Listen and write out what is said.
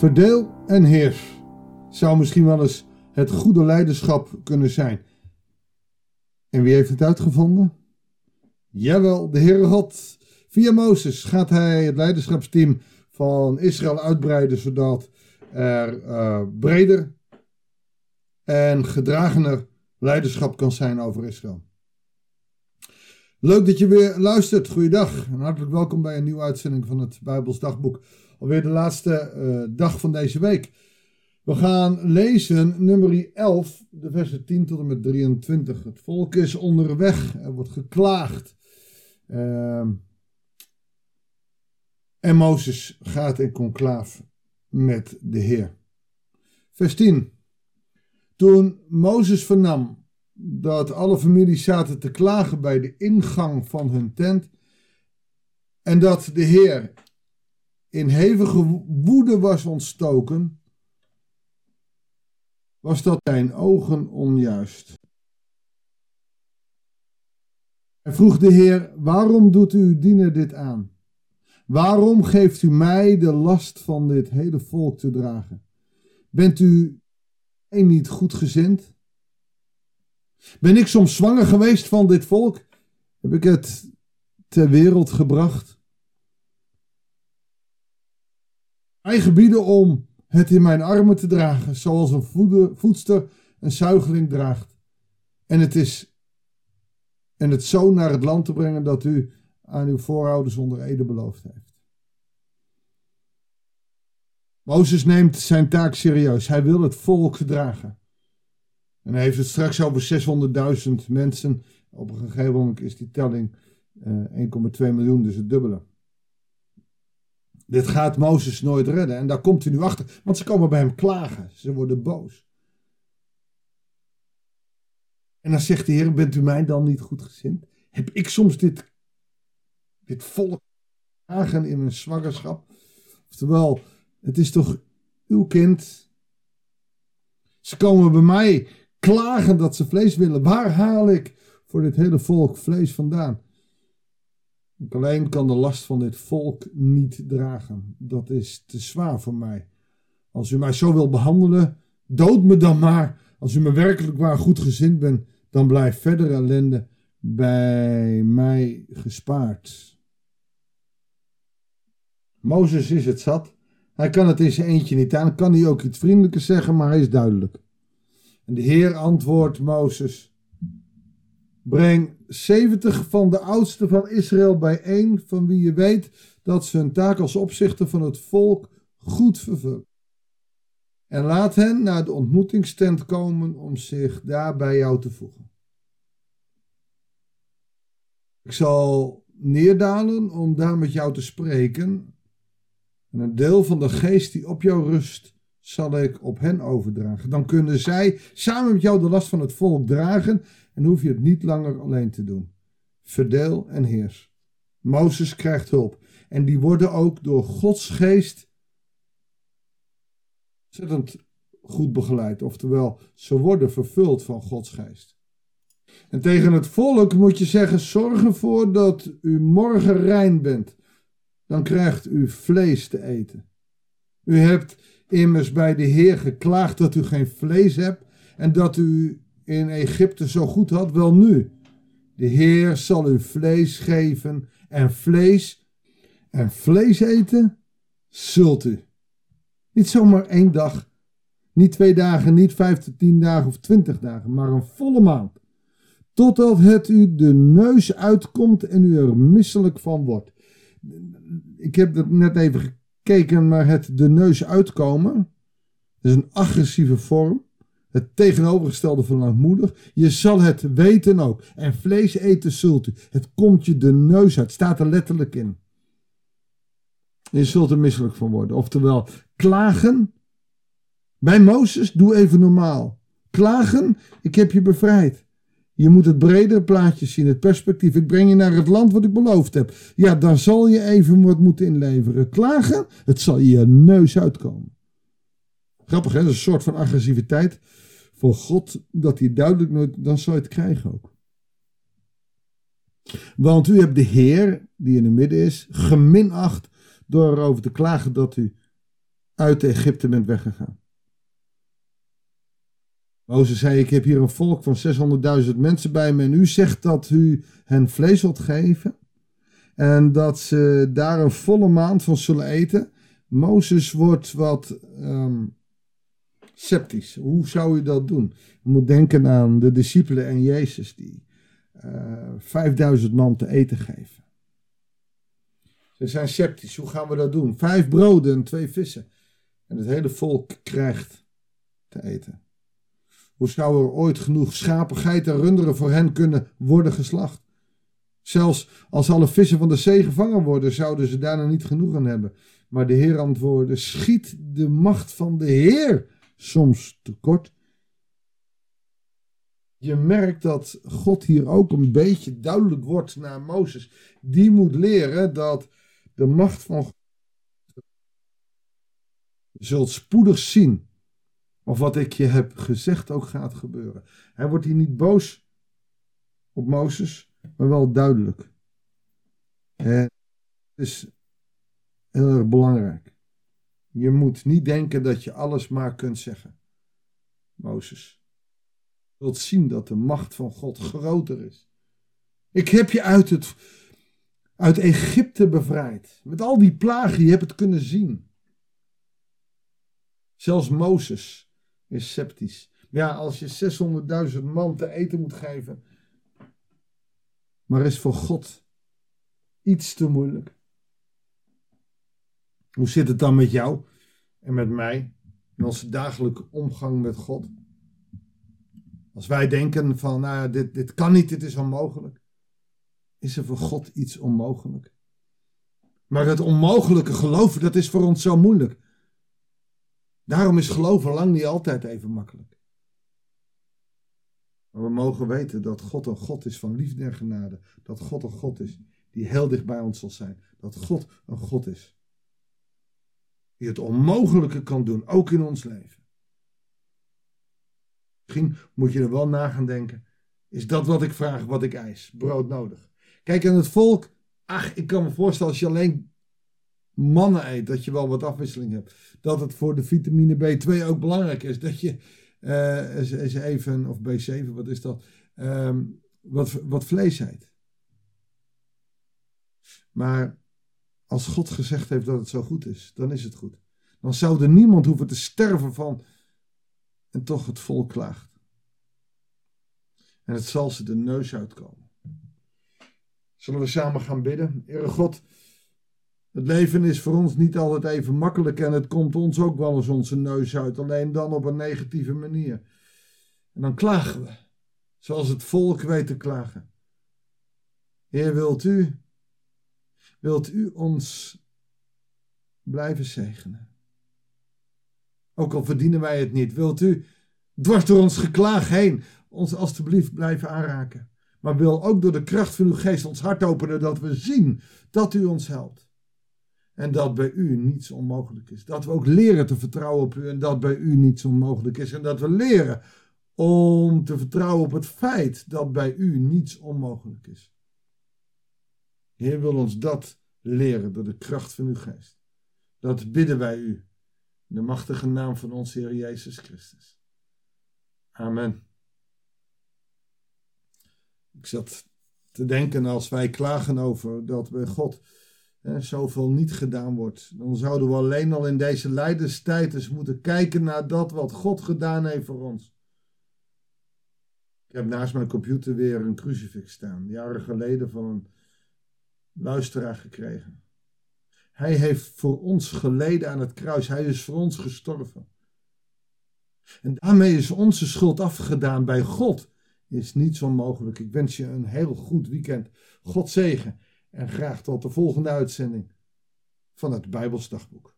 Verdeel en heers zou misschien wel eens het goede leiderschap kunnen zijn. En wie heeft het uitgevonden? Jawel, de Heere God. Via Mozes gaat hij het leiderschapsteam van Israël uitbreiden, zodat er uh, breder en gedragener leiderschap kan zijn over Israël. Leuk dat je weer luistert. Goeiedag en hartelijk welkom bij een nieuwe uitzending van het Bijbels Dagboek. Alweer de laatste uh, dag van deze week. We gaan lezen nummer 11, de versen 10 tot en met 23. Het volk is onderweg, er wordt geklaagd. Uh, en Mozes gaat in conclaaf met de Heer. Vers 10. Toen Mozes vernam dat alle families zaten te klagen bij de ingang van hun tent en dat de Heer in hevige woede was ontstoken, was dat zijn ogen onjuist. Hij vroeg de Heer: Waarom doet u diener dit aan? Waarom geeft u mij de last van dit hele volk te dragen? Bent u niet goedgezind? Ben ik soms zwanger geweest van dit volk? Heb ik het ter wereld gebracht? Mij gebieden om het in mijn armen te dragen, zoals een voedster een zuigeling draagt. En het is en het zo naar het land te brengen dat u aan uw voorouders onder ede beloofd heeft. Mozes neemt zijn taak serieus. Hij wil het volk dragen. En hij heeft het straks over 600.000 mensen. Op een gegeven moment is die telling uh, eh, 1,2 miljoen, dus het dubbele. Dit gaat Mozes nooit redden. En daar komt hij nu achter. Want ze komen bij hem klagen. Ze worden boos. En dan zegt de Heer: Bent u mij dan niet goed gezind? Heb ik soms dit, dit volk klagen in een zwangerschap? Oftewel, het is toch uw kind? Ze komen bij mij klagen dat ze vlees willen. Waar haal ik voor dit hele volk vlees vandaan? Ik alleen kan de last van dit volk niet dragen. Dat is te zwaar voor mij. Als u mij zo wil behandelen, dood me dan maar. Als u me werkelijk waar goed gezind bent, dan blijft verdere ellende bij mij gespaard. Mozes is het zat. Hij kan het in zijn eentje niet aan. Kan hij ook iets vriendelijker zeggen, maar hij is duidelijk. En de Heer antwoordt Mozes: Breng 70 van de oudsten van Israël bijeen, van wie je weet dat ze hun taak als opzichter van het volk goed vervullen. En laat hen naar de ontmoetingstent komen om zich daar bij jou te voegen. Ik zal neerdalen om daar met jou te spreken. En een deel van de geest die op jou rust, zal ik op hen overdragen. Dan kunnen zij samen met jou de last van het volk dragen en hoef je het niet langer alleen te doen. Verdeel en heers. Mozes krijgt hulp en die worden ook door Gods geest ontzettend goed begeleid. Oftewel, ze worden vervuld van Gods geest. En tegen het volk moet je zeggen: zorg ervoor dat u morgen rein bent. Dan krijgt u vlees te eten. U hebt immers bij de Heer geklaagd dat u geen vlees hebt en dat u in Egypte zo goed had. Wel nu, de Heer zal u vlees geven en vlees en vlees eten zult u. Niet zomaar één dag, niet twee dagen, niet vijf tot tien dagen of twintig dagen, maar een volle maand. Totdat het u de neus uitkomt en u er misselijk van wordt. Ik heb dat net even gekeken, maar het de neus uitkomen is een agressieve vorm. Het tegenovergestelde van langmoedig. Je zal het weten ook. En vlees eten zult u. Het komt je de neus uit. Staat er letterlijk in. Je zult er misselijk van worden. Oftewel, klagen. Bij Mozes, doe even normaal. Klagen, ik heb je bevrijd. Je moet het bredere plaatje zien, het perspectief. Ik breng je naar het land wat ik beloofd heb. Ja, dan zal je even wat moeten inleveren. Klagen, het zal je neus uitkomen. Grappig, hè? Dat is een soort van agressiviteit voor God, dat hij duidelijk nooit, dan zal je het krijgen ook. Want u hebt de Heer, die in het midden is, geminacht door erover te klagen dat u uit Egypte bent weggegaan. Mozes zei, ik heb hier een volk van 600.000 mensen bij me en u zegt dat u hen vlees wilt geven en dat ze daar een volle maand van zullen eten. Mozes wordt wat um, sceptisch. Hoe zou u dat doen? Je moet denken aan de discipelen en Jezus die uh, eh, 5000 man te eten geven. Ze zijn sceptisch. Hoe gaan we dat doen? Vijf broden en twee vissen. En het hele volk krijgt te eten. Hoe zou er ooit genoeg schapen, geiten en runderen voor hen kunnen worden geslacht? Zelfs als alle vissen van de zee gevangen worden, zouden ze daarna niet genoeg aan hebben. Maar de Heer antwoordde: Schiet de macht van de Heer soms tekort? Je merkt dat God hier ook een beetje duidelijk wordt naar Mozes. Die moet leren dat de macht van God. Je zult spoedig zien of wat ik je heb gezegd ook gaat gebeuren. Hij wordt hier niet boos op Mozes, maar wel duidelijk. En het is heel erg belangrijk. Je moet niet denken dat je alles maar kunt zeggen. Mozes. Je wilt zien dat de macht van God groter is. Ik heb je uit, het, uit Egypte bevrijd. Met al die plagen, je hebt het kunnen zien. Zelfs Mozes is sceptisch. Ja, als je 600.000 man te eten moet geven. Maar is voor God iets te moeilijk? Hoe zit het dan met jou en met mij in onze dagelijke omgang met God? Als wij denken van, nou ja, dit, dit kan niet, dit is onmogelijk. Is er voor God iets onmogelijk? Maar het onmogelijke geloven, dat is voor ons zo moeilijk. Daarom is geloven lang niet altijd even makkelijk. Maar we mogen weten dat God een God is van liefde en genade. Dat God een God is die heel dicht bij ons zal zijn. Dat God een God is die het onmogelijke kan doen, ook in ons leven. Misschien moet je er wel na gaan denken. Is dat wat ik vraag, wat ik eis? Brood nodig. Kijk, aan het volk. Ach, ik kan me voorstellen als je alleen mannen eet, dat je wel wat afwisseling hebt. Dat het voor de vitamine B2 ook belangrijk is. Dat je uh, eens even, of B7, wat is dat? Ehm, wat, wat vlees eet. Maar als God gezegd heeft dat het zo goed is, dan is het goed. Dan zou er niemand hoeven te sterven van. En toch het volk klaagt. En het zal ze de neus uitkomen. Zullen we samen gaan bidden? Heere God, het leven is voor ons niet altijd even makkelijk en het komt ons ook wel eens onze neus uit, alleen dan op een negatieve manier. En dan klagen we, zoals het volk weet te klagen. Heer, wilt u wilt u ons blijven zegenen. Ook al verdienen wij het niet, wilt u dwars door ons geklaag heen ons alstublieft blijven aanraken. Maar wil ook door de kracht van uw geest ons hart openen dat we zien dat u ons helpt. En dat bij u niets onmogelijk is. Dat we ook leren te vertrouwen op u en dat bij u niets onmogelijk is. En dat we leren om te vertrouwen op het feit dat bij u niets onmogelijk is. Heer wil ons dat leren door de kracht van uw geest. Dat bidden wij u. In de machtige naam van onze Heer Jezus Christus. Amen. Ik zat te denken als wij klagen over dat bij God hè, zoveel niet gedaan wordt. Dan zouden we alleen al in deze lijdenstijd eens moeten kijken naar dat wat God gedaan heeft voor ons. Ik heb naast mijn computer weer een crucifix staan. Jaren geleden van een luisteraar gekregen. Hij heeft voor ons geleden aan het kruis. Hij is voor ons gestorven. En daarmee is onze schuld afgedaan bij God. Is niet zo mogelijk. Ik wens je een heel goed weekend. God zegen. En graag tot de volgende uitzending van het Bijbelsdagboek.